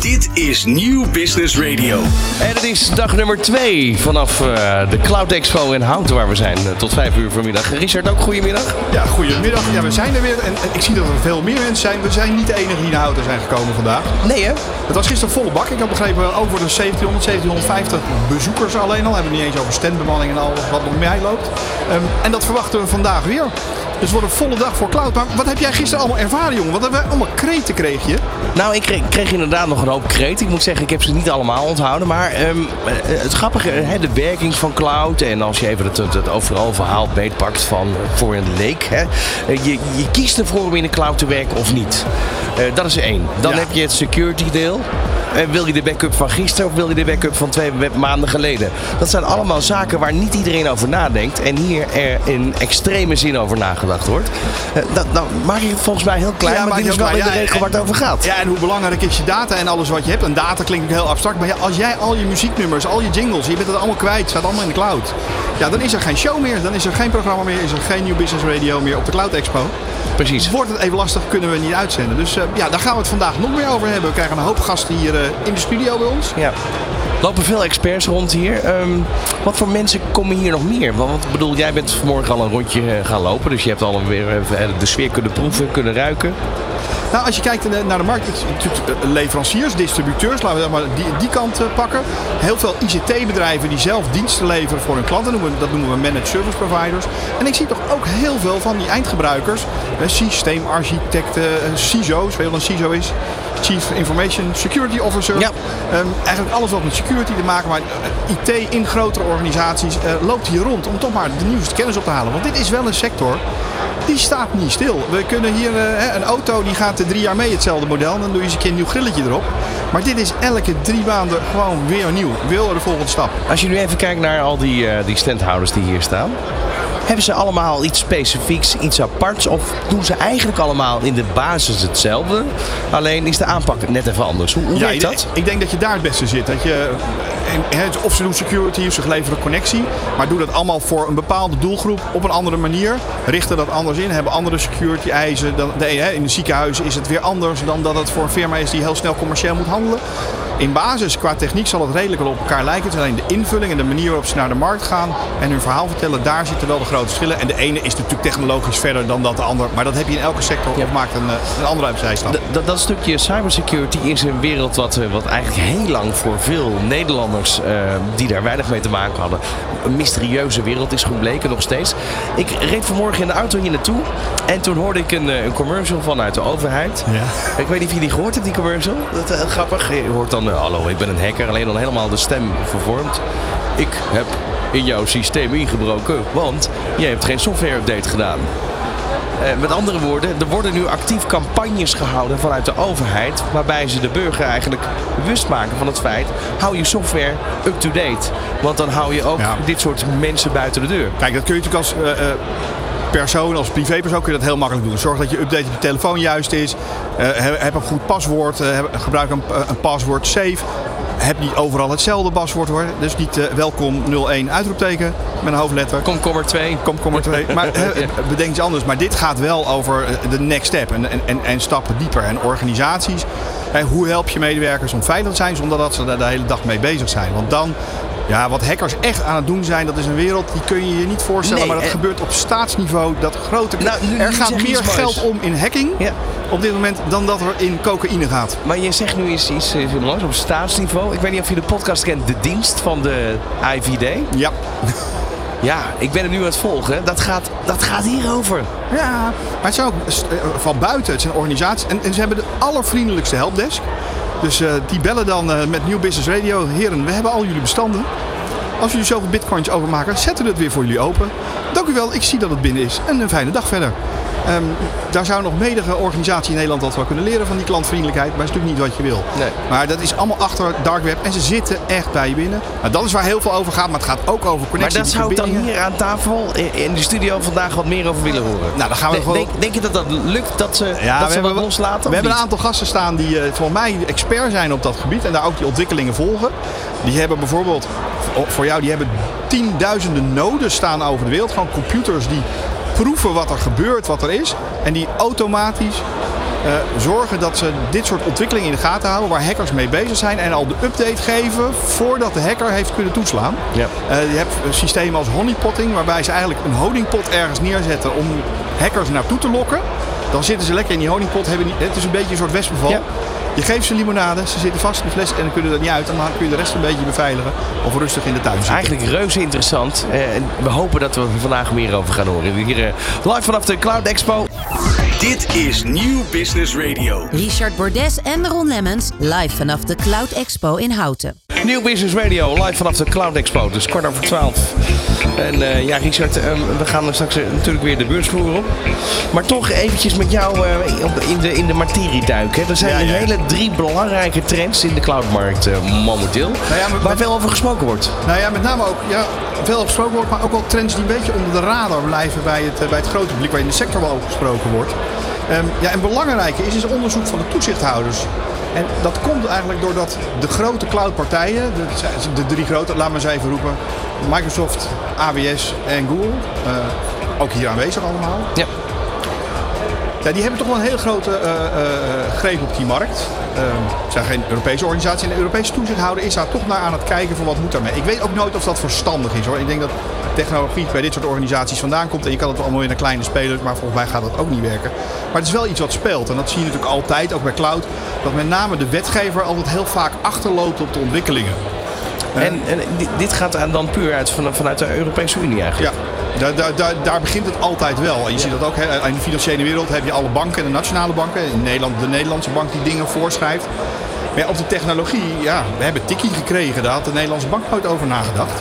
Dit is Nieuw Business Radio. En het is dag nummer twee vanaf uh, de Cloud Expo in Houten waar we zijn. Uh, tot vijf uur vanmiddag. Richard, ook goedemiddag. Ja, goedemiddag. Ja, we zijn er weer. En, en, ik zie dat er veel meer mensen zijn. We zijn niet de enige die naar Houten zijn gekomen vandaag. Nee hè? Het was gisteren volle bak. Ik had begrepen over de 1700, 1750 bezoekers alleen al. Hebben we niet eens over standbemanning en al wat nog mee loopt. Um, en dat verwachten we vandaag weer. Dus het wordt een volle dag voor Cloud. Maar wat heb jij gisteren allemaal ervaren, jongen? Wat hebben we allemaal kreten kreeg je? Nou, ik kreeg, kreeg, inderdaad nog een hoop kreten. Ik moet zeggen, ik heb ze niet allemaal onthouden. Maar um, het grappige, hè, de werking van Cloud. En als je even het, het, het overal verhaal beetpakt van voor een leek. Hè, je, je kiest ervoor om in de cloud te werken of niet. Uh, dat is één. Dan ja. heb je het security deel. En wil je de backup van gisteren of wil je de backup van twee maanden geleden? Dat zijn allemaal zaken waar niet iedereen over nadenkt. En hier er in extreme zin over nagedacht wordt. Uh, dat, nou, maak je het volgens mij heel klein, ja, maar dit is wel in de regel waar het over gaat. Ja, en hoe belangrijk is je data en alles wat je hebt. En data klinkt heel abstract. Maar ja, als jij al je muzieknummers, al je jingles, je bent het allemaal kwijt. staat allemaal in de cloud. Ja, dan is er geen show meer. Dan is er geen programma meer. Is er geen New Business Radio meer op de Cloud Expo. Precies. Wordt het even lastig, kunnen we niet uitzenden. Dus uh, ja, daar gaan we het vandaag nog meer over hebben. We krijgen een hoop gasten hier in de studio bij ons. Ja. Lopen veel experts rond hier. Um, wat voor mensen komen hier nog meer? Want bedoel, jij bent vanmorgen al een rondje gaan lopen. Dus je hebt alweer de sfeer kunnen proeven, kunnen ruiken. Nou, als je kijkt naar de markt, natuurlijk leveranciers, distributeurs, laten we maar die, die kant pakken. Heel veel ICT-bedrijven die zelf diensten leveren voor hun klanten, dat noemen we managed service providers. En ik zie toch ook heel veel van die eindgebruikers, systeemarchitecten, CISO's, weet je wat een CISO is? Chief Information Security Officer. Ja. Um, eigenlijk alles wat met security te maken, maar IT in grotere organisaties uh, loopt hier rond om toch maar de nieuwste kennis op te halen. Want dit is wel een sector die staat niet stil. We kunnen hier uh, een auto die gaat drie jaar mee, hetzelfde model. Dan doe je eens een keer een nieuw grilletje erop. Maar dit is elke drie maanden gewoon weer nieuw. Wil er de volgende stap. Als je nu even kijkt naar al die, uh, die standhouders die hier staan. Hebben ze allemaal iets specifieks, iets aparts? Of doen ze eigenlijk allemaal in de basis hetzelfde? Alleen is de aanpak net even anders. Hoe, hoe ja, dat? Ik denk dat je daar het beste zit. Dat je, of ze doen security of ze leveren connectie. Maar doe dat allemaal voor een bepaalde doelgroep op een andere manier. Richten dat anders in. Hebben andere security eisen. Dan, in de ziekenhuizen is het weer anders dan dat het voor een firma is die heel snel commercieel moet handelen. In basis, qua techniek, zal het redelijk wel op elkaar lijken. Het is alleen de invulling en de manier waarop ze naar de markt gaan en hun verhaal vertellen, daar zitten wel de grote verschillen. En de ene is natuurlijk technologisch verder dan dat de ander. Maar dat heb je in elke sector ja. of maakt een, een andere uitzijstap. Dat, dat stukje cybersecurity is een wereld wat, wat eigenlijk heel lang voor veel Nederlanders uh, die daar weinig mee te maken hadden, een mysterieuze wereld is gebleken nog steeds. Ik reed vanmorgen in de auto hier naartoe en toen hoorde ik een, een commercial vanuit de overheid. Ja. Ik weet niet of je die gehoord hebt, die commercial. Dat is grappig. Je hoort dan hallo, ik ben een hacker, alleen dan helemaal de stem vervormd. Ik heb in jouw systeem ingebroken, want jij hebt geen software-update gedaan. Uh, met andere woorden, er worden nu actief campagnes gehouden vanuit de overheid. Waarbij ze de burger eigenlijk bewust maken van het feit. Hou je software up-to-date. Want dan hou je ook ja. dit soort mensen buiten de deur. Kijk, dat kun je natuurlijk als. Uh, uh persoon, als privépersoon kun je dat heel makkelijk doen. Zorg dat je update op je telefoon juist is. Uh, heb een goed paswoord. Uh, gebruik een, een paswoord safe. Heb niet overal hetzelfde paswoord hoor. Dus niet uh, welkom 01 uitroepteken met een hoofdletter. Komkommer 2. Komkommer 2. Maar bedenk iets anders. Maar dit gaat wel over de next step en, en, en stappen dieper. En organisaties. hoe help je medewerkers om veilig te zijn zonder dat ze daar de hele dag mee bezig zijn? Want dan ja, wat hackers echt aan het doen zijn, dat is een wereld die kun je je niet voorstellen. Nee, maar dat en... gebeurt op staatsniveau. Dat grote. Nou, nu, er gaat meer geld om in hacking Ja. op dit moment dan dat er in cocaïne gaat. Maar je zegt nu iets, iets eh, op staatsniveau. Ik weet niet of je de podcast kent, De Dienst van de IVD. Ja. Ja, ik ben hem nu aan het volgen. Dat gaat, dat gaat hierover. Ja, maar het zijn ook eh, van buiten. Het zijn organisaties. En, en ze hebben de allervriendelijkste helpdesk. Dus uh, die bellen dan uh, met New Business Radio. Heren, we hebben al jullie bestanden. Als jullie zoveel bitcoins overmaken, zetten we het weer voor jullie open. Dank u wel, ik zie dat het binnen is. En een fijne dag verder. Um, daar zou nog menige organisatie in Nederland wat wel kunnen leren van die klantvriendelijkheid. Maar dat is natuurlijk niet wat je wil. Nee. Maar dat is allemaal achter dark web. En ze zitten echt bij je binnen. Nou, dat is waar heel veel over gaat. Maar het gaat ook over Maar connectie. dat zou ik dan hier aan tafel in- de studio vandaag wat meer over willen horen. Nou, dan gaan we denk, gewoon... denk, denk je dat dat lukt? Dat ze, Ja, dat we ze hebben, dat loslaten? we hebben een aantal gasten staan die uh, volgens mij expert zijn op dat gebied en daar ook die ontwikkelingen volgen. Die hebben bijvoorbeeld, voor jou, die hebben tienduizenden noden staan over de wereld. Gewoon computers die proeven wat er gebeurt, wat er is. En die automatisch eh, zorgen dat ze dit soort ontwikkelingen in de gaten houden waar hackers mee bezig zijn en al de update geven voordat de hacker heeft kunnen toeslaan. Ja. Eh, je hebt systemen als honeypotting waarbij ze eigenlijk een honingpot ergens neerzetten om hackers naartoe te lokken. Dan zitten ze lekker in die honingpot. Hebben het is een beetje een soort wespenval. Ja. Je geeft ze limonade, ze zitten vast in de fles en dan kunnen er niet uit. En dan kun je de rest een beetje beveiligen of rustig in de tuin zitten. Eigenlijk reuze interessant. Eh, en we hopen dat we er vandaag meer over gaan horen. Hier eh, live vanaf de Cloud Expo. Dit is Nieuw Business Radio. Richard Bordes en Ron Lemmens live vanaf de Cloud Expo in Houten. Nieuw Business Radio, live vanaf de Cloud Expo. Dus kwart over twaalf. En eh, ja, Richard, eh, we gaan straks eh, natuurlijk weer de beursvloer op. Maar toch eventjes met jou op- in, de, in de materie duiken. hè. Er zijn Ja, ja. hele drie belangrijke trends in de cloudmarkt momenteel. Nou ja, maar- waar veel over gesproken wordt. Nou ja, met name ook ja, veel gesproken wordt, maar ook wel trends die een beetje onder de radar blijven bij het, bij het grote publiek, waar in de sector wel over gesproken wordt. Ehm, ja, en belangrijke is, is onderzoek van de toezichthouders. En dat komt eigenlijk doordat de grote cloudpartijen, de, de drie grote, laat maar eens even roepen, Microsoft, AWS en Google, eh, ook hier aanwezig allemaal, Ja. Ja, die hebben toch wel een hele grote eh, eh, greep op die markt. Ehm, het zijn geen Europese organisatie. En de Europese toezichthouder is daar toch naar aan het kijken van wat moet daarmee. Ik weet ook nooit of dat verstandig is hoor. Ik denk dat technologie bij dit soort organisaties vandaan komt. En je kan het wel allemaal in een kleine speler, maar volgens mij gaat dat ook niet werken. Maar het is wel iets wat speelt. En dat zie je natuurlijk altijd, ook bij cloud. Dat met name de wetgever altijd heel vaak achterloopt op de ontwikkelingen. En, en di- dit gaat dan puur uit van, vanuit de Europese Unie eigenlijk. Ja, daar, daar, begint het altijd wel. En je ziet dat ook in de financiële wereld heb je alle banken, de nationale banken. In Nederland de Nederlandse bank die dingen voorschrijft. Maar op de technologie, ja, we hebben tikkie gekregen. Daar had de Nederlandse bank nooit over nagedacht.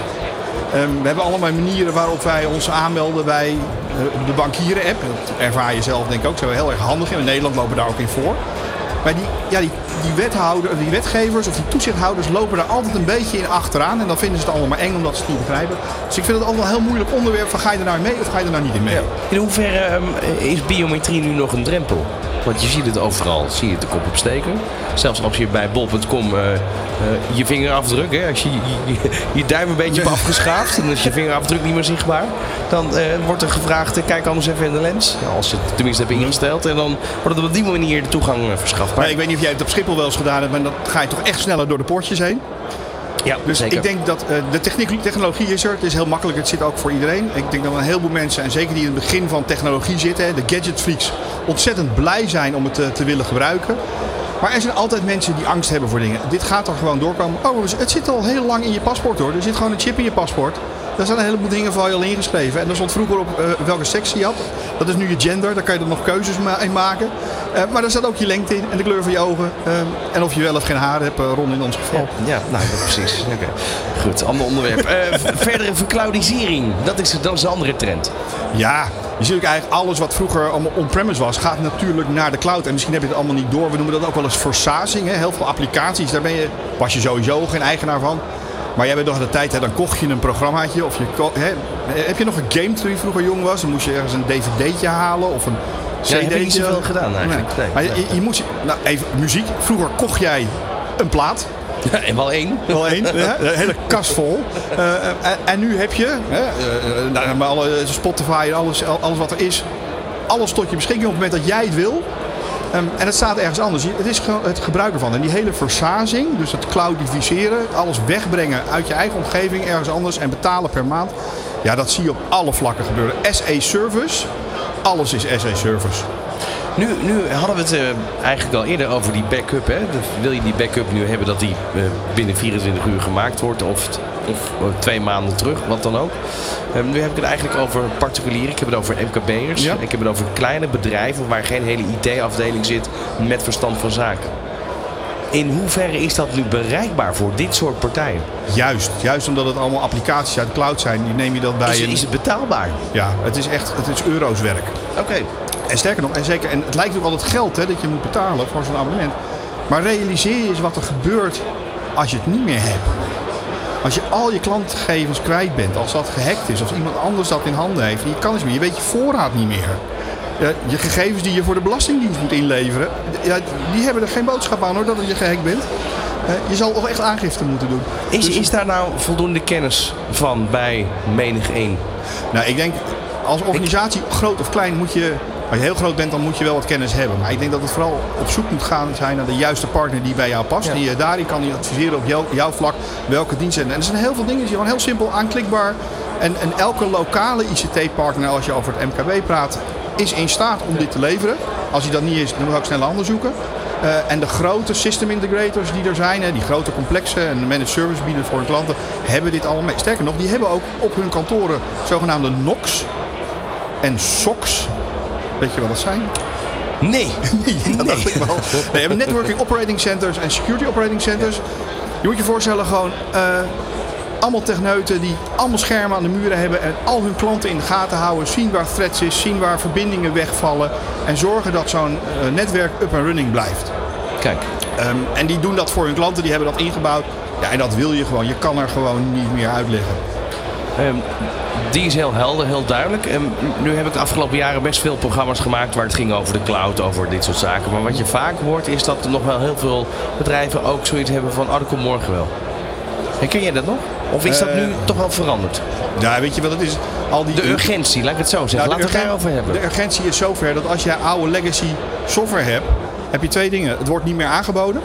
Ehm, we hebben allemaal manieren waarop wij ons aanmelden bij eh, de bankieren-app. Dat ervaar je zelf denk ik ook zo heel erg handig in. In Nederland lopen we daar ook in voor. Maar die, ja, die, die, wethouder, die wetgevers of die toezichthouders lopen daar altijd een beetje in achteraan. En dan vinden ze het allemaal maar eng omdat ze het niet begrijpen. Dus ik vind het altijd wel een heel moeilijk onderwerp van ga je er nou mee of ga je er nou niet in mee? In hoeverre ehm, is biometrie nu nog een drempel? Want je ziet het overal, zie je het de kop opsteken. Zelfs als je bij bol.com eh, eh, je vingerafdruk, hè, als je je, je, je duim een beetje hebt afgeschaafd en dan is je vingerafdruk niet meer zichtbaar, dan eh, wordt er gevraagd, kijk anders even in de lens. Als je het tenminste hebt ingesteld en dan wordt het op die manier de toegang verschaft. Maar ik weet niet of jij het op Schiphol wel eens gedaan hebt, maar dan ga je toch echt sneller door de poortjes heen. ja, Dus zeker. ik denk dat eh, de techniek, technologie is er. Het is heel makkelijk. Het zit ook voor iedereen. Ik denk dat een heleboel mensen, en zeker die in het begin van technologie zitten, de gadget freaks, ontzettend blij zijn om het eh, te willen gebruiken. Maar er zijn altijd mensen die angst hebben voor dingen. Dit gaat er gewoon doorkomen. Oh, het zit al heel lang in je paspoort hoor. Er zit gewoon een chip in je paspoort. Daar staan een heleboel dingen van je al ingeschreven. En er stond vroeger op eh, welke seks je had. Dat is nu je gender. Daar kan je er nog keuzes in maken. Eh, maar daar staat ook je lengte in en de kleur van je ogen. Eh, en of je wel of geen haar hebt, eh, Ron in ons geval. Ja, nou precies. Oké. Goed, ander onderwerp. Verdere vercloudisering, dat is, dat is een andere trend. Ja, je ziet ook eigenlijk alles wat vroeger allemaal on-premise was, gaat natuurlijk naar de cloud. En misschien heb je het allemaal niet door. We noemen dat ook wel eens versazing. Hè? Heel veel applicaties, daar ben je, was je sowieso geen eigenaar van. Maar jij bent nog aan de tijd, hè, dan kocht je een programmaatje. Of je, hè, heb je nog gegamed toen je vroeger jong was? Dan moest je ergens een dvd'tje halen of een Ja, cd'tje. niet zoveel gedaan eigenlijk. Nee, maar je, je, moest, nou even muziek. Vroeger kocht jij een plaat. en wel één. Wel één, een hele kast vol. Eh, eh, en, en nu heb je, hè, eh, nou, met alle Spotify en alles, al- alles wat er is, alles tot je beschikking op het moment dat jij het wil. Ehm, en het staat ergens anders. Het is het gebruiken van. En die hele versazing, dus het cloudificeren, alles wegbrengen uit je eigen omgeving ergens anders en betalen per maand. Ja, dat zie je op alle vlakken gebeuren. SE Service, alles is SE Service. Nu, nu hadden we het eh, eigenlijk al eerder over die backup. Hè? Dus wil je die backup nu hebben dat die eh, binnen 24 uur gemaakt wordt of, of eh, twee maanden terug, wat dan ook. Eh, nu heb ik het eigenlijk over particulieren. Ik heb het over MKB'ers. Ja. Ik heb het over kleine bedrijven waar geen hele IT-afdeling zit met verstand van zaken. In hoeverre is dat nu bereikbaar voor dit soort partijen? Juist, juist omdat het allemaal applicaties uit de cloud zijn, die neem je dat bij Is, een... is het betaalbaar? Ja, het is echt, het is euro's werk. Oké. En sterker nog, en, zeker, en het lijkt ook altijd geld hè, dat je moet betalen voor zo'n abonnement. Maar realiseer je eens wat er gebeurt als je het niet meer hebt. Als je al je klantgegevens kwijt bent, als dat gehackt is, of iemand anders dat in handen heeft, je kan het niet meer, je weet je voorraad niet meer. Ja, je gegevens die je voor de Belastingdienst moet inleveren, ja, die hebben er geen boodschap aan hoor, dat je gehackt bent. Je zal toch echt aangifte moeten doen. Is, Dus- is daar nou voldoende kennis van bij menig één? Nou, ik denk als organisatie, groot of klein, moet je Als je heel groot bent, dan moet je wel wat kennis hebben. Maar ik denk dat het vooral op zoek moet gaan zijn naar de juiste partner die bij jou past. Die je daarin kan adviseren op jouw, jouw vlak welke diensten. En er zijn heel veel dingen die gewoon heel simpel aanklikbaar. En, en elke lokale ICT-partner, als je over het MKB praat, is in staat om dit te leveren. Als hij dat niet is, dan moet ook snel handen zoeken. Uh, en de grote system integrators die er zijn, hè, die grote complexe en managed service bieden voor hun klanten, hebben dit allemaal mee. Sterker nog, die hebben ook op hun kantoren zogenaamde NOCs en SOCs. Weet je wat dat zijn? Nee. nee, dat dacht ik wel. Nee, we hebben networking operating centers en security operating centers. Je moet je voorstellen gewoon uh, allemaal techneuten die allemaal schermen aan de muren hebben en al hun klanten in de gaten houden, zien waar threats is, zien waar verbindingen wegvallen en zorgen dat zo'n uh, netwerk up and running blijft. Kijk. Um, en die doen dat voor hun klanten, die hebben dat ingebouwd. Ja, en dat wil je gewoon. Je kan er gewoon niet meer uitleggen. Um, die is heel helder, heel duidelijk. En nu heb ik de afgelopen jaren best veel programma's gemaakt waar het ging over de cloud, over dit soort zaken. Maar wat je vaak hoort is dat er nog wel heel veel bedrijven ook zoiets hebben van, oh dat komt morgen wel. Herken jij dat nog? Of is dat nu uh, toch wel veranderd? Ja, weet je wat het is? Al die, de urgentie, laat ik het zo zeggen. Nou, Laten we het daarover hebben. De urgentie is zover dat als jij oude legacy software hebt, heb je twee dingen. Het wordt niet meer aangeboden.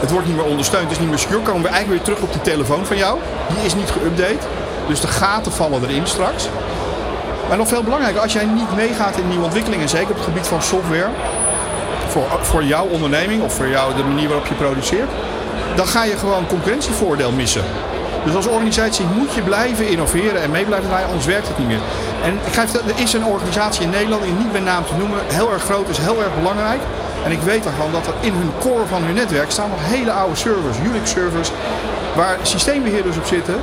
Het wordt niet meer ondersteund. Het is niet meer secure. Komen we eigenlijk weer terug op die telefoon van jou. Die is niet geüpdate. Dus de gaten vallen erin straks. Maar nog veel belangrijker, als jij niet meegaat in nieuwe ontwikkelingen, zeker op het gebied van software, voor, voor jouw onderneming of voor jou de manier waarop je produceert, dan ga je gewoon concurrentievoordeel missen. Dus als organisatie moet je blijven innoveren en mee blijven draaien, anders werkt het niet meer. En ik geef, er is een organisatie in Nederland, die niet bij naam te noemen, heel erg groot is, heel erg belangrijk. En ik weet daarvan dat er in hun core van hun netwerk staan nog hele oude servers, Unix-servers, waar systeembeheerders op zitten,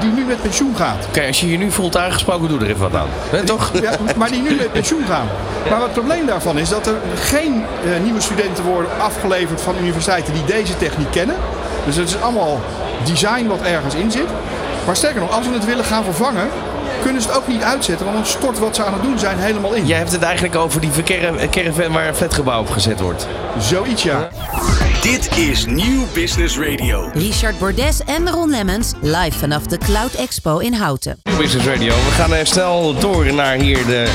die nu met pensioen gaan. Oké, als je je nu voelt aangesproken, doe er even wat aan. He, toch? Ja, maar die nu met pensioen gaan. Maar het probleem daarvan is dat er geen uh, nieuwe studenten worden afgeleverd van universiteiten die deze techniek kennen. Dus het is allemaal design wat ergens in zit. Maar sterker nog, als we het willen gaan vervangen, kunnen ze het ook niet uitzetten, want dan stort wat ze aan het doen zijn helemaal in. Jij hebt het eigenlijk over die caravan waar een flatgebouw op gezet wordt. Zoiets ja. Dit is Nieuw Business Radio. Richard Bordes en Ron Lemmens live vanaf de Cloud Expo in Houten. Nieuw Business Radio. We gaan uh, snel door naar hier de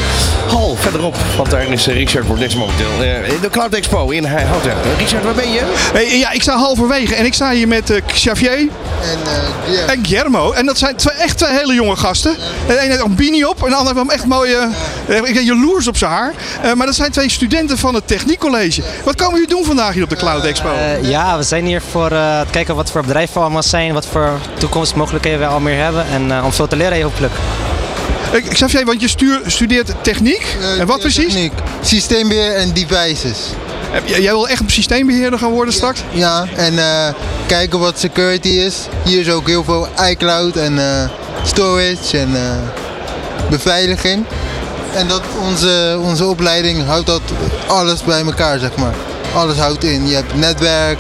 hal verderop. Want daar is uh, Richard Bordes momenteel. Uh, de Cloud Expo in Houten. Richard, waar ben je? Hey, ja, ik sta halverwege en ik sta hier met Xavier en, Guillermo. en Guillermo. En dat zijn twee, echt twee hele jonge gasten. Ja. De een heeft een beanie op en de ander heeft hem echt mooie... Ik heb jaloers op zijn haar. maar dat zijn twee studenten van het Techniekcollege. Wat komen jullie doen vandaag hier op de Cloud Expo? Uh, ja, we zijn hier voor uh, te kijken wat voor bedrijven we allemaal zijn, wat voor toekomstmogelijkheden we al meer hebben en uh, om veel te leren hopelijk. Ik, Xavier, want je stuur, studeert techniek. en wat precies? Techniek, systeembeheer en devices. Jij wil echt een systeembeheerder gaan worden straks? Ja, en kijken wat security is. Hier is ook heel veel iCloud en storage en beveiliging. En dat onze, onze opleiding houdt dat alles bij elkaar, zeg maar alles houdt in. Je hebt netwerk,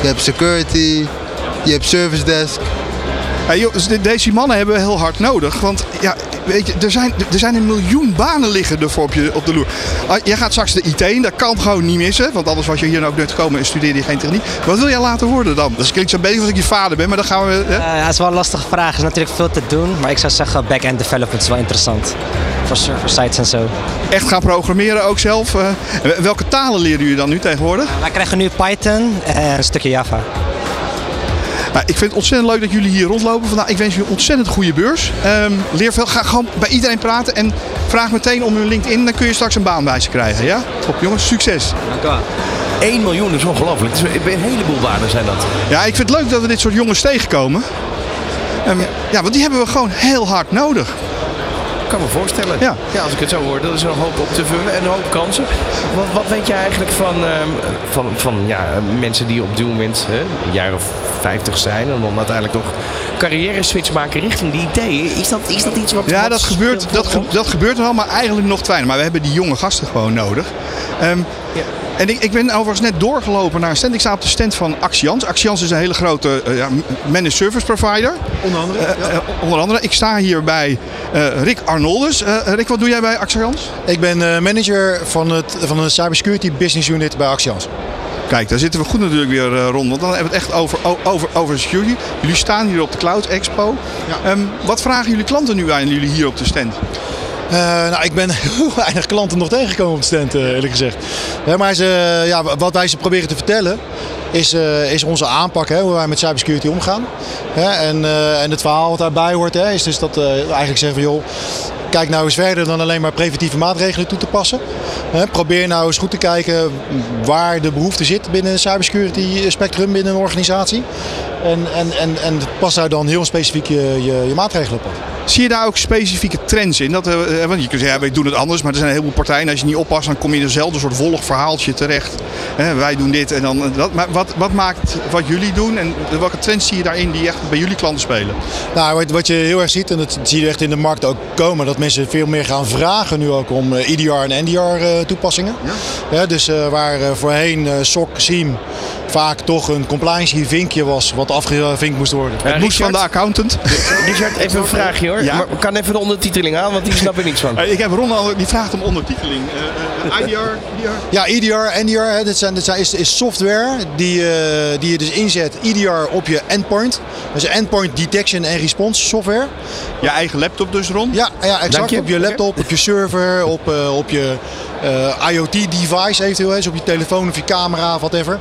je hebt security, je hebt service desk. Ja, joh, dus deze mannen hebben we heel hard nodig. Want ja, weet je, er, zijn, er zijn een miljoen banen liggen ervoor op, je, op de loer. Ah, jij gaat straks de IT in, dat kan gewoon niet missen. Want anders was je hier nou ook net gekomen en studeerde je geen techniek. Wat wil jij laten worden dan? Dat klinkt zo beetje als ik je vader ben, maar dan gaan we... Hè? Uh, ja, dat is wel een lastige vraag. Er is natuurlijk veel te doen. Maar ik zou zeggen, back-end development is wel interessant. Voor server sites en zo. Echt gaan programmeren ook zelf? Uh, welke talen leren jullie dan nu tegenwoordig? wij krijgen nu Python en een stukje Java. Nou, ik vind het ontzettend leuk dat jullie hier rondlopen vandaag. Ik wens jullie een ontzettend goede beurs. Um, leer veel. Ga gewoon bij iedereen praten en vraag meteen om hun LinkedIn. Dan kun je straks een baan bij ze krijgen. Ja? Top jongens, succes. Dank u wel. 1 miljoen is ongelooflijk. Een heleboel banen zijn dat. Ja, ik vind het leuk dat we dit soort jongens tegenkomen. Um, ja. want die hebben we gewoon heel hard nodig kan me voorstellen. Ja. ja, als ik het zo hoor, dat is een hoop op te vullen en een hoop kansen. Wat, wat weet je eigenlijk van, um, van, van ja, mensen die op dit moment hè, een jaar of 50 zijn en dan uiteindelijk nog carrière switch maken richting die ideeën? Is dat, is dat iets wat. Ja, wat dat, gebeurt, dat, ge, dat gebeurt wel, maar eigenlijk nog te weinig. Maar we hebben die jonge gasten gewoon nodig. Um, ja. En ik, ik ben overigens net doorgelopen naar een stand. Ik sta op de stand van Axians. Axians is een hele grote uh, ja, managed service provider. Onder andere. Uh, ja. uh, onder andere. Ik sta hier bij Rick Arnoldus. Rick, wat doe jij bij Axians? Ik ben manager van, het, van de cybersecurity business unit bij Axians. Kijk, daar zitten we goed natuurlijk weer rond. Want dan hebben we het echt over, over, over security. Jullie staan hier op de Cloud Expo. Ja. Um, wat vragen jullie klanten nu aan jullie hier op de stand? Eh, nou, ik ben heel weinig klanten nog tegengekomen op de stand, eh, eerlijk gezegd. Maar ze, ja, wat wij ze proberen te vertellen is, eh, is onze aanpak, hè, hoe wij met cybersecurity omgaan. Hè, en, eh, en het verhaal wat daarbij hoort, hè, is dus dat eigenlijk zeggen van joh, kijk nou eens verder dan alleen maar preventieve maatregelen toe te passen. Probeer nou eens goed te kijken waar de behoefte zit binnen cybersecurity spectrum binnen een organisatie. En, en, en, en pas daar dan heel specifiek je, je, je maatregelen op. Zie je daar ook specifieke trends in? Dat, eh, want je kunt zeggen, ja, wij doen het anders, maar er zijn een heleboel partijen. En als je niet oppast, dan kom je in dezelfde soort volgverhaaltje terecht. Hè, wij doen dit en dan dat. Maar wat, wat maakt wat jullie doen en welke trends zie je daarin die echt bij jullie klanten spelen? Nou, wat, wat je heel erg ziet, en dat zie je echt in de markt ook komen, dat mensen veel meer gaan vragen nu ook om eh, EDR en NDR eh, toepassingen. Ja? dus eh, waar eh, voorheen eh, SOC, SIEM vaak toch een compliance vinkje was wat afgevinkt moest worden. Het moest van de accountant. Richard, even een vraagje hoor. Ja? Maar kan even de ondertiteling aan, want die snap ik niks van. Eh, ik heb Ron al, die vraagt om ondertiteling. Eh, eh, IDR, IDR? Ja, EDR, NDR, hè, dit, zijn, dit zijn, is, is software die, eh, die je dus inzet, EDR op je endpoint. Dus endpoint detection en response software. Je eigen laptop dus, Ron? Ja, ja exact. je. Op je laptop, op je server, op, eh, op je IoT-device eventueel. hè, Dus op je telefoon of je camera, whatever.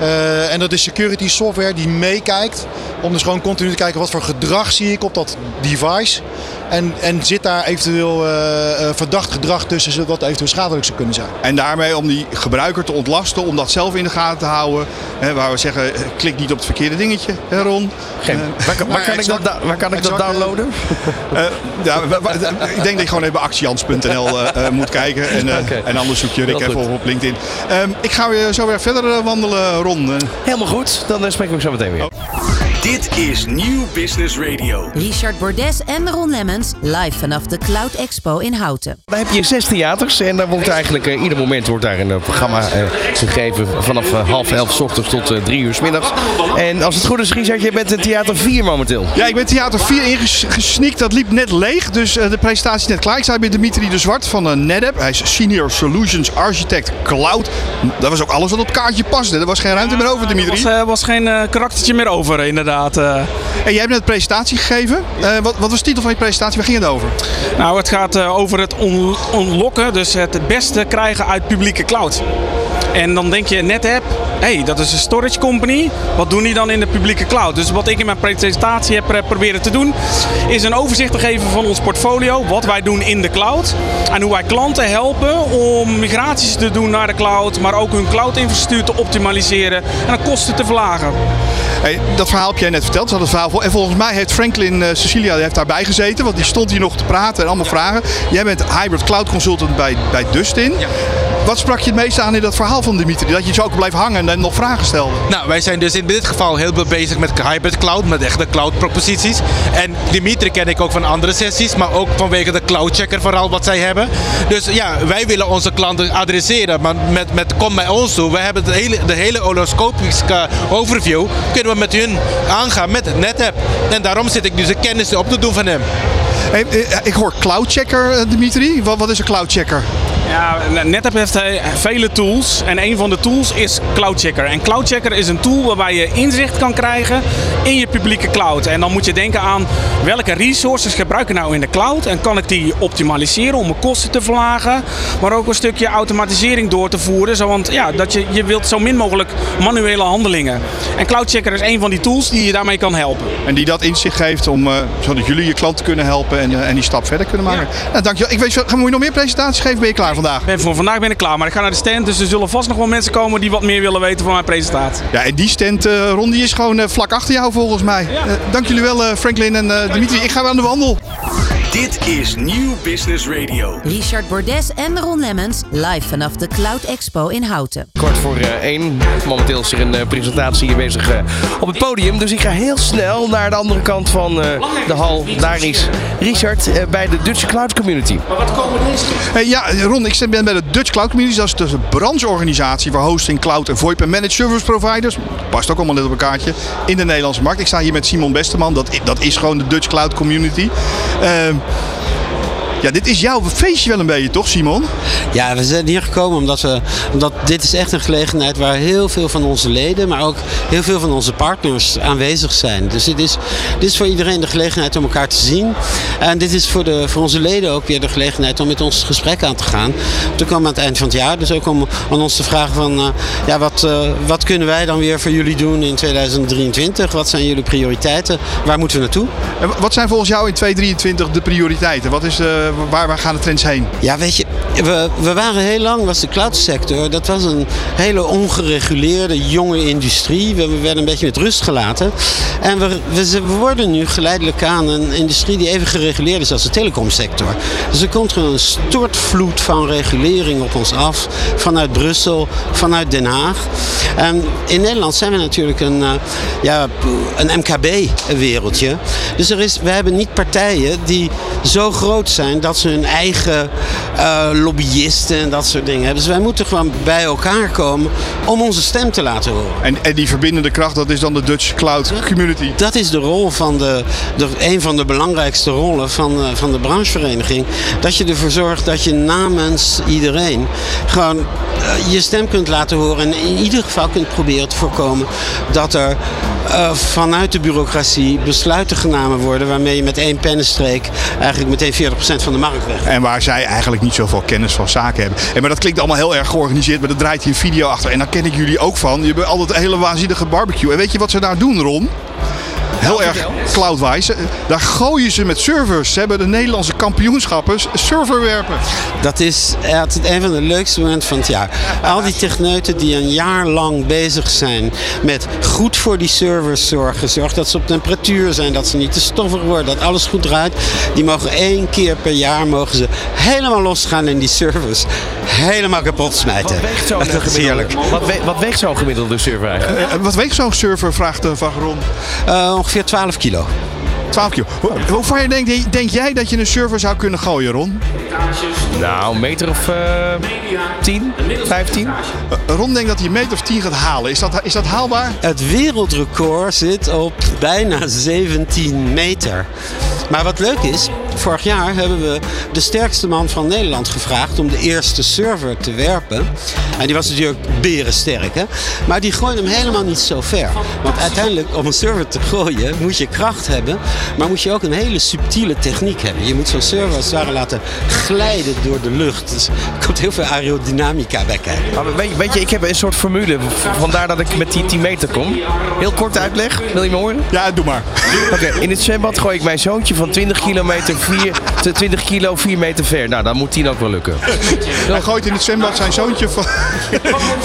Eh, en dat is security software die meekijkt. Om dus gewoon continu te kijken wat voor gedrag zie ik op dat device. En, en zit daar eventueel eh, eh, verdacht gedrag tussen wat eventueel schadelijk zou kunnen zijn. En daarmee om die gebruiker te ontlasten, om dat zelf in de gaten te houden. Hè, waar we zeggen, eh, klik niet op het verkeerde dingetje, hè Ron? Geen- Eh, waar, kan- waar kan ik dat, exact- da- waar kan ik dat exact, eh, downloaden? Eh, ja, ik denk dat je gewoon even actiejans.nl eh, eh, moet kijken. En, eh. En anders zoek je Rick even op, op LinkedIn. Ehm, ik ga weer zo weer verder eh, wandelen, Ron. Eh, Helemaal goed, dan eh, spreken we zo meteen weer. Dit is Nieuw Business Radio. Richard Bordes en Ron Lemmens live vanaf de Cloud Expo in Houten. Dan heb je zes theaters en daar wordt eigenlijk eh, ieder moment wordt daar een eh, programma eh, gegeven vanaf eh, half elf 's ochtends tot eh, drie uur 's middags. En als het goed is, Richard, je bent in theater 4 momenteel. Ja, ik ben theater 4 ingesneakt. Dat liep net leeg, dus eh, de presentatie is net klaar. Ik sta bij Dimitri de Zwart van uh, NetApp. Hij is Senior Solutions Architect Cloud. Dat was ook alles wat op het kaartje paste. Er was geen ruimte meer over, Er Dimitri. was, eh, was geen eh, karaktertje meer over, inderdaad. Eh. En jij hebt net een presentatie gegeven. Eh, wat, wat was de titel van je presentatie? Waar ging het over? nou, het gaat eh, over het on- unlocken, dus het beste krijgen uit publieke cloud. En dan denk je, NetApp, hé, hey, dat is een storage company. Wat doen die dan in de publieke cloud? Dus wat ik in mijn presentatie heb eh, proberen te doen, is een overzicht te geven van ons portfolio. Wat wij doen in de cloud. En hoe wij klanten helpen om migraties te doen naar de cloud. Maar ook hun cloud-infrastructuur te optimaliseren en de kosten te verlagen. Hey, dat verhaal heb jij net verteld. Had het verhaal. En volgens mij heeft Franklin eh, Cecilia heeft daarbij gezeten. Want die stond hier nog te praten en allemaal vragen. Jij bent hybrid cloud consultant bij, bij Dustin. Wat sprak je het meest aan in dat verhaal van Dimitri? Dat je zo ook blijft hangen en nog vragen stelde. Nou, wij zijn dus in dit geval heel veel bezig met hybrid cloud, met echte cloud proposities. En Dimitri ken ik ook van andere sessies, maar ook vanwege de cloud checker vooral wat zij hebben. Dus ja, wij willen onze klanten adresseren, maar met, met kom bij ons toe. Wij hebben de hele, de hele horoscopische overview, kunnen we met hun aangaan met het NetApp. En daarom zit ik dus de kennis op te doen van hem. Hey, eh, ik hoor cloud checker, eh, Dimitri. Wat, wat is een cloud checker? Ja, NetApp heeft eh, vele tools en een van de tools is CloudChecker. En CloudChecker is een tool waarbij je inzicht kan krijgen in je publieke cloud. En dan moet je denken aan welke resources gebruik ik nou in de cloud en kan ik die optimaliseren om mijn kosten te verlagen, maar ook een stukje automatisering door te voeren. Zo, want ja, dat je, je wilt zo min mogelijk manuele handelingen. En CloudChecker is een van die tools die je daarmee kan helpen. En die dat inzicht geeft om, eh, zodat jullie je klanten kunnen helpen en, eh, en die stap verder kunnen maken. Nou, dankjewel. Ik weet, we je nog meer presentaties geven? Ben je klaar vandaag? Ben, voor vandaag ben ik klaar, maar ik ga naar de stand, dus er zullen vast nog wel mensen komen die wat meer willen weten van mijn presentatie. Ja, en die stand, eh Ron, die is gewoon eh, vlak achter jou volgens mij. Eh, dank jullie wel, Franklin en Dimitri. Ik ga weer aan de wandel. Dit is Nieuw Business Radio. Richard Bordes en Ron Lemmens live vanaf de Cloud Expo in Houten. Kort voor eh, één. Momenteel is er een eh, presentatie hier bezig eh, op het podium. Dus ik ga heel snel naar de andere kant van eh, de hal. Daar is Richard bij de Dutch Cloud Community. Eh, ja, Ron, ik ben bij de Dutch Cloud Community. Dat is dus een brancheorganisatie voor hosting, cloud en VoIP en managed service providers. Past ook allemaal net op een kaartje in de Nederlandse markt. Ik sta hier met Simon Besteman. Dat, dat is gewoon de Dutch Cloud Community. Ja, dit is jouw feestje wel een beetje, toch Simon? Ja, we zijn hier gekomen omdat, we, omdat dit is echt een gelegenheid waar heel veel van onze leden, maar ook heel veel van onze partners aanwezig zijn. Dus dit is, dit is voor iedereen de gelegenheid om elkaar te zien. En dit is voor, de, voor onze leden ook weer de gelegenheid om met ons gesprek aan te gaan. Te komen aan het eind van het jaar. Dus ook om aan ons te vragen van, uh, ja, wat, uh, wat kunnen wij dan weer voor jullie doen in 2023? Wat zijn jullie prioriteiten? Waar moeten we naartoe? En wat zijn volgens jou in 2023 de prioriteiten? Wat is, uh, waar, waar gaan de trends heen? Ja, weet je, we, we waren heel lang, was de cloudsector, dat was een hele ongereguleerde jonge industrie. We, we werden een beetje met rust gelaten. En we, we, we, worden nu geleidelijk aan een industrie die even gereguleerd is als de telecomsector. Dus er komt een stortvloed van regulering op ons af. Vanuit Brussel, vanuit Den Haag. En in Nederland zijn we natuurlijk een, uh, ja, een MKB-wereldje. Dus er is, we hebben niet partijen die zo groot zijn dat ze hun eigen uh, lobbyisten en dat soort dingen hebben. Dus wij moeten gewoon bij elkaar komen om onze stem te laten horen. En, en die verbindende kracht, dat is dan de Dutch Cloud Community? Dat is de rol van de, de een van de belangrijkste rollen van, uh, van de branchevereniging. Dat je ervoor zorgt dat je namens iedereen gewoon uh, je stem kunt laten horen. En in ieder geval kunt proberen te voorkomen dat er uh, vanuit de bureaucratie besluiten genomen worden waarmee je met één pennenstreek eigenlijk meteen 40% van de markt weg. En waar zij eigenlijk niet zoveel kennis van zaken hebben. En maar dat klinkt allemaal heel erg georganiseerd, maar er draait hier een video achter. En daar ken ik jullie ook van. Je hebt altijd een hele waanzinnige barbecue. En weet je wat ze daar doen, Ron? Heel erg cloudwise. Daar gooien ze met servers. Ze hebben de Nederlandse kampioenschappen serverwerpen. Dat is het een van de leukste momenten van het jaar. Al die techneuten die een jaar lang bezig zijn met goed voor die servers zorgen. Zorg dat ze op temperatuur zijn, dat ze niet te stoffig worden, dat alles goed draait. Die mogen één keer per jaar mogen ze helemaal losgaan in die servers. Helemaal kapot smijten. Wat weegt zo'n dat is heerlijk. Wat, we, wat weegt zo'n gemiddelde server eigenlijk? Uh, wat weegt zo'n server, vraagt Van Ron? Uh, ongeveer 12 kilo. 12 kilo. Hoe, hoe ver denk, denk, jij dat je een server zou kunnen gooien, Ron? Nou, een meter of uh, 10, 15. Uh, Ron denkt dat hij een meter of 10 gaat halen. Is dat, is dat haalbaar? Het wereldrecord zit op bijna 17 meter. Maar wat leuk is, vorig jaar hebben we de sterkste man van Nederland gevraagd om de eerste server te werpen. En die was natuurlijk berensterk, hè? Maar die gooide hem helemaal niet zo ver. Want uiteindelijk, om een server te gooien, moet je kracht hebben. Maar moet je ook een hele subtiele techniek hebben. Je moet zo'n server als het ware laten glijden door de lucht. Dus er komt heel veel aerodynamica bij kijken. Maar weet, weet je, ik heb een soort formule. Vandaar dat ik met die 10 meter kom. Heel kort uitleg. Wil je me horen? Ja, doe maar. Oké, okay, in het zwembad gooi ik mijn zoontje van 20 kilometer 4, 20 kilo 4 meter ver. Nou, dan moet 10 ook wel lukken. Hij gooit in het zwembad zijn zoontje van,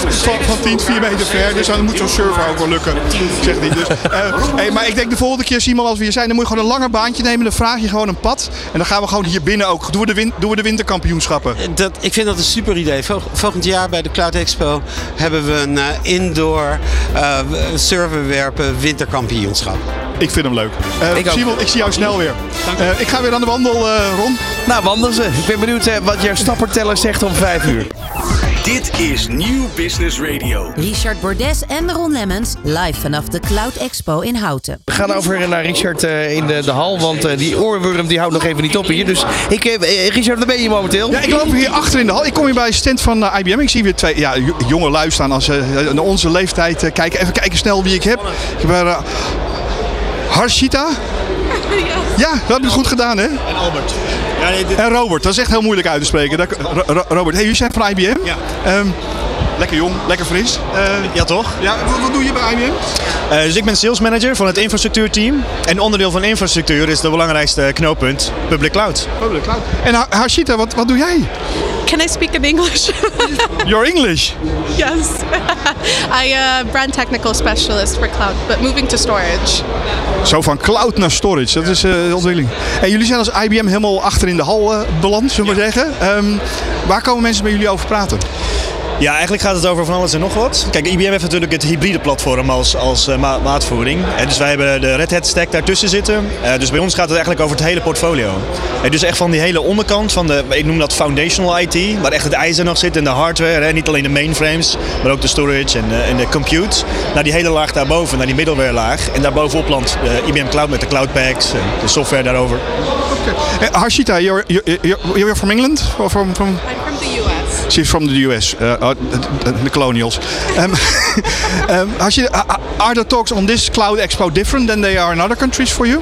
van, van 10, 4 meter ver. Dus dan moet zo'n server ook wel lukken. Zegt hij dus. Uh, hey, maar ik denk de volgende keer, Simon, als we hier zijn, dan moet je gewoon een langer baantje nemen. Dan vraag je gewoon een pad. En dan gaan we gewoon hier binnen ook. Doen we de, win doen we de winterkampioenschappen. Dat, ik vind dat een super idee. Volgend jaar bij de Cloud Expo hebben we een uh, indoor uh, serverwerpen winterkampioenschap. Ik vind hem leuk. Uh, ik Simon, ik zie jou snel weer. Uh, ik ga weer aan de wandel, uh, Ron. Nou, wandelen ze. Ik ben benieuwd wat jouw stapperteller zegt om 5 uur. Dit is Nieuw Business Radio. Richard Bordes en Ron Lemmens live vanaf de Cloud Expo in Houten. We gaan over naar Richard uh, in de, de hal, want uh, die oorworm die houdt nog even niet op hier. Dus ik, uh, Richard, waar ben je momenteel? Ja, ik loop hier achter in de hal. Ik kom hier bij een stand van IBM. Ik zie weer twee ja, jonge lui staan als naar onze leeftijd kijken. Even kijken snel wie ik heb. Ik heb Harshita. Ja, dat heb je goed gedaan, hè? En Albert. Ja, nee, dit... En Robert, dat is echt heel moeilijk uit te spreken. Dat, Ro Robert, hey, jullie zijn van IBM? Ja. Um, lekker jong, lekker fris. Uh, ja, toch? Ja, wat, wat, doe je bij IBM? Uh, dus ik ben sales manager van het infrastructuurteam. En onderdeel van infrastructuur is de belangrijkste knooppunt Public Cloud. Public Cloud. En Harshita, wat, wat doe jij? Can I speak in English? Your English? Yes. I uh, brand technical specialist for cloud, but moving to storage. Zo van cloud naar storage, dat is uh, de ontwikkeling. En jullie zijn als IBM helemaal achter in de hal uh, beland, zullen we ja. maar zeggen. Um, waar komen mensen met jullie over praten? Ja, eigenlijk gaat het over van alles en nog wat. Kijk, IBM heeft natuurlijk het hybride platform als, als eh, ma- maatvoering. En dus wij hebben de Red Hat stack daartussen zitten. Eh, dus bij ons gaat het eigenlijk over het hele portfolio. En dus echt van die hele onderkant van de, ik noem dat foundational IT, waar echt het ijzer nog zit en de hardware. Hè? Niet alleen de mainframes, maar ook de storage en, eh, de compute. Naar die hele laag daarboven, naar die middleware laag. En daarbovenop landt IBM Cloud met de Cloud Packs en de software daarover. Uh, Harshita, you're, you're, you're, from England or from, from? She's from the US, uh, uh, the, colonials. Um, um, Harshita, are- are the talks on this Cloud Expo different than they are in other countries for you?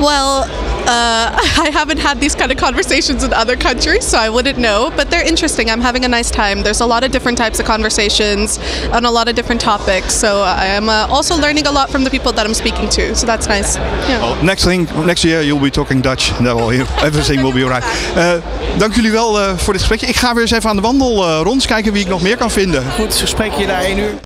Well, uh, I haven't had these kind of conversations in other countries, so I wouldn't know. But they're interesting. I'm having a nice time. There's a lot of different types of conversations on a lot of different topics. So I am uh, also learning a lot from the people that I'm speaking to. So that's nice. Yeah. Next thing, next year you'll be talking Dutch. And that will, everything will be alright. Uh, dank jullie wel uh, voor dit gesprek. Ik ga weer eens even aan de wandel uh, rond kijken wie ik nog meer kan vinden. Goed, spreek je na één uur.